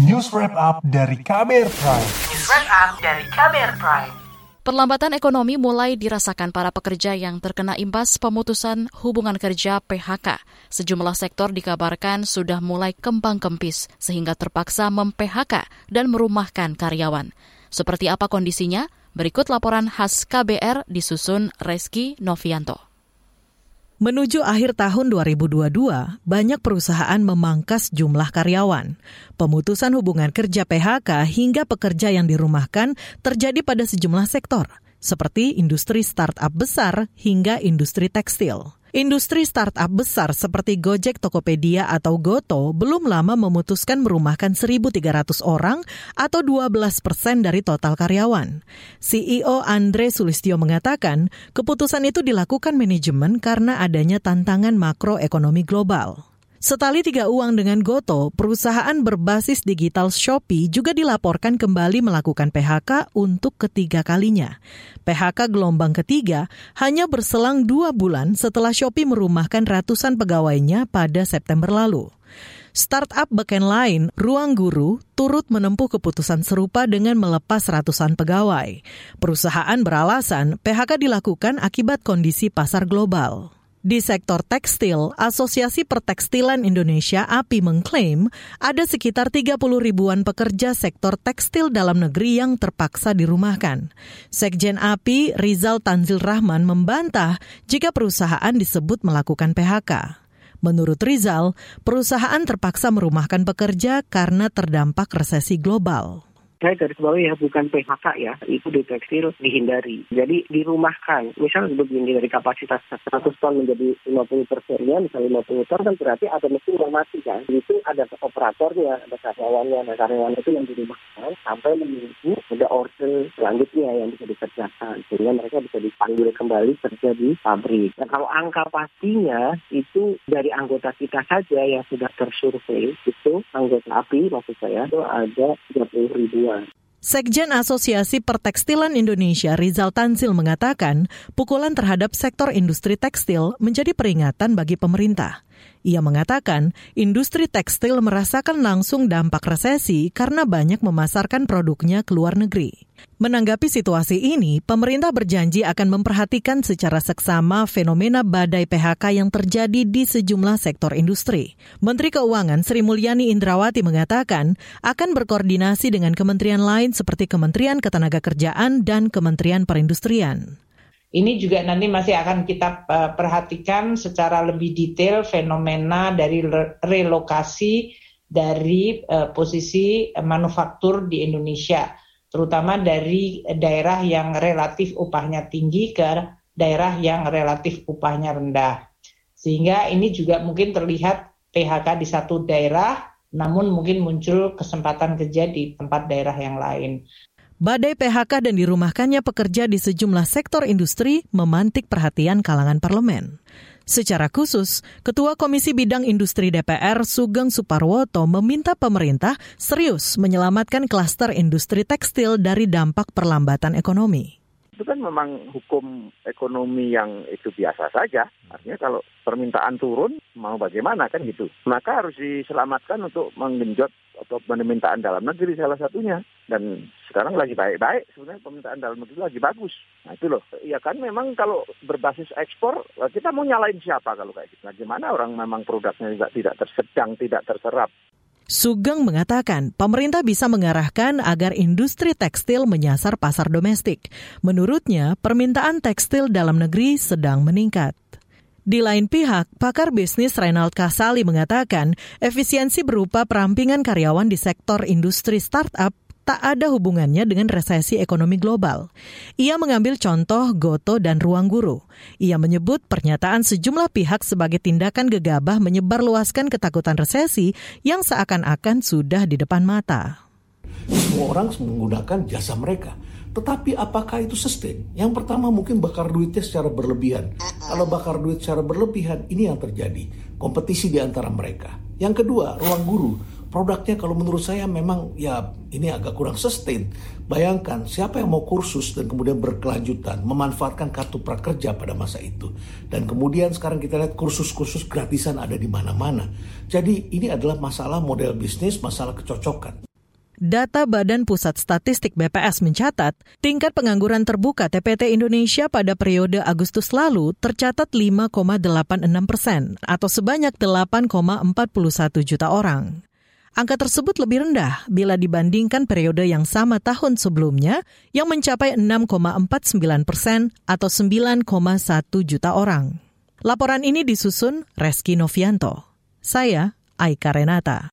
News Wrap Up dari KBR Prime. News Wrap Up dari KBR Prime. Perlambatan ekonomi mulai dirasakan para pekerja yang terkena imbas pemutusan hubungan kerja PHK. Sejumlah sektor dikabarkan sudah mulai kembang kempis sehingga terpaksa mem-PHK dan merumahkan karyawan. Seperti apa kondisinya? Berikut laporan khas KBR disusun Reski Novianto. Menuju akhir tahun 2022, banyak perusahaan memangkas jumlah karyawan. Pemutusan hubungan kerja PHK hingga pekerja yang dirumahkan terjadi pada sejumlah sektor, seperti industri startup besar hingga industri tekstil. Industri startup besar seperti Gojek, Tokopedia, atau Goto belum lama memutuskan merumahkan 1.300 orang atau 12 persen dari total karyawan. CEO Andre Sulistyo mengatakan keputusan itu dilakukan manajemen karena adanya tantangan makroekonomi global. Setali tiga uang dengan Goto, perusahaan berbasis digital Shopee juga dilaporkan kembali melakukan PHK untuk ketiga kalinya. PHK gelombang ketiga hanya berselang dua bulan setelah Shopee merumahkan ratusan pegawainya pada September lalu. Startup backend lain, Ruang Guru, turut menempuh keputusan serupa dengan melepas ratusan pegawai. Perusahaan beralasan PHK dilakukan akibat kondisi pasar global. Di sektor tekstil, Asosiasi Pertekstilan Indonesia API mengklaim ada sekitar 30 ribuan pekerja sektor tekstil dalam negeri yang terpaksa dirumahkan. Sekjen API Rizal Tanzil Rahman membantah jika perusahaan disebut melakukan PHK. Menurut Rizal, perusahaan terpaksa merumahkan pekerja karena terdampak resesi global saya garis bawah ya bukan PHK ya, itu di tekstil dihindari. Jadi dirumahkan, misalnya begini dari kapasitas 100 ton menjadi 50 persennya, misalnya 50 ton kan berarti ada mesin yang mati kan. Itu ada operatornya, ada karyawannya, nah karyawan itu yang dirumahkan sampai menunggu ada order selanjutnya yang bisa dikerjakan. Sehingga mereka bisa dipanggil kembali kerja di pabrik. Nah kalau angka pastinya itu dari anggota kita saja yang sudah tersurvei, itu anggota API maksud saya, itu ada 30 ribu Sekjen Asosiasi Pertekstilan Indonesia Rizal Tansil mengatakan, pukulan terhadap sektor industri tekstil menjadi peringatan bagi pemerintah. Ia mengatakan, industri tekstil merasakan langsung dampak resesi karena banyak memasarkan produknya ke luar negeri. Menanggapi situasi ini, pemerintah berjanji akan memperhatikan secara seksama fenomena badai PHK yang terjadi di sejumlah sektor industri. Menteri Keuangan Sri Mulyani Indrawati mengatakan akan berkoordinasi dengan kementerian lain seperti Kementerian Ketenagakerjaan dan Kementerian Perindustrian. Ini juga nanti masih akan kita uh, perhatikan secara lebih detail fenomena dari relokasi dari uh, posisi manufaktur di Indonesia, terutama dari daerah yang relatif upahnya tinggi ke daerah yang relatif upahnya rendah. Sehingga ini juga mungkin terlihat PHK di satu daerah, namun mungkin muncul kesempatan kerja di tempat daerah yang lain. Badai PHK dan dirumahkannya pekerja di sejumlah sektor industri memantik perhatian kalangan parlemen. Secara khusus, Ketua Komisi Bidang Industri DPR Sugeng Suparwoto meminta pemerintah serius menyelamatkan klaster industri tekstil dari dampak perlambatan ekonomi itu kan memang hukum ekonomi yang itu biasa saja. Artinya kalau permintaan turun, mau bagaimana kan gitu. Maka harus diselamatkan untuk menggenjot atau permintaan dalam negeri salah satunya. Dan sekarang lagi baik-baik, sebenarnya permintaan dalam negeri lagi bagus. Nah itu loh. Ya kan memang kalau berbasis ekspor, kita mau nyalain siapa kalau kayak gitu. Nah gimana orang memang produknya juga tidak tersedang, tidak terserap. Sugeng mengatakan pemerintah bisa mengarahkan agar industri tekstil menyasar pasar domestik. Menurutnya, permintaan tekstil dalam negeri sedang meningkat. Di lain pihak, pakar bisnis Reynald Kasali mengatakan efisiensi berupa perampingan karyawan di sektor industri startup tak ada hubungannya dengan resesi ekonomi global. Ia mengambil contoh Goto dan Ruang Guru. Ia menyebut pernyataan sejumlah pihak sebagai tindakan gegabah menyebarluaskan ketakutan resesi yang seakan-akan sudah di depan mata. Semua orang menggunakan jasa mereka. Tetapi apakah itu sustain? Yang pertama mungkin bakar duitnya secara berlebihan. Kalau bakar duit secara berlebihan, ini yang terjadi. Kompetisi di antara mereka. Yang kedua, ruang guru produknya kalau menurut saya memang ya ini agak kurang sustain. Bayangkan siapa yang mau kursus dan kemudian berkelanjutan memanfaatkan kartu prakerja pada masa itu. Dan kemudian sekarang kita lihat kursus-kursus gratisan ada di mana-mana. Jadi ini adalah masalah model bisnis, masalah kecocokan. Data Badan Pusat Statistik BPS mencatat, tingkat pengangguran terbuka TPT Indonesia pada periode Agustus lalu tercatat 5,86 persen atau sebanyak 8,41 juta orang. Angka tersebut lebih rendah bila dibandingkan periode yang sama tahun sebelumnya yang mencapai 6,49 persen atau 9,1 juta orang. Laporan ini disusun Reski Novianto. Saya Aika Renata.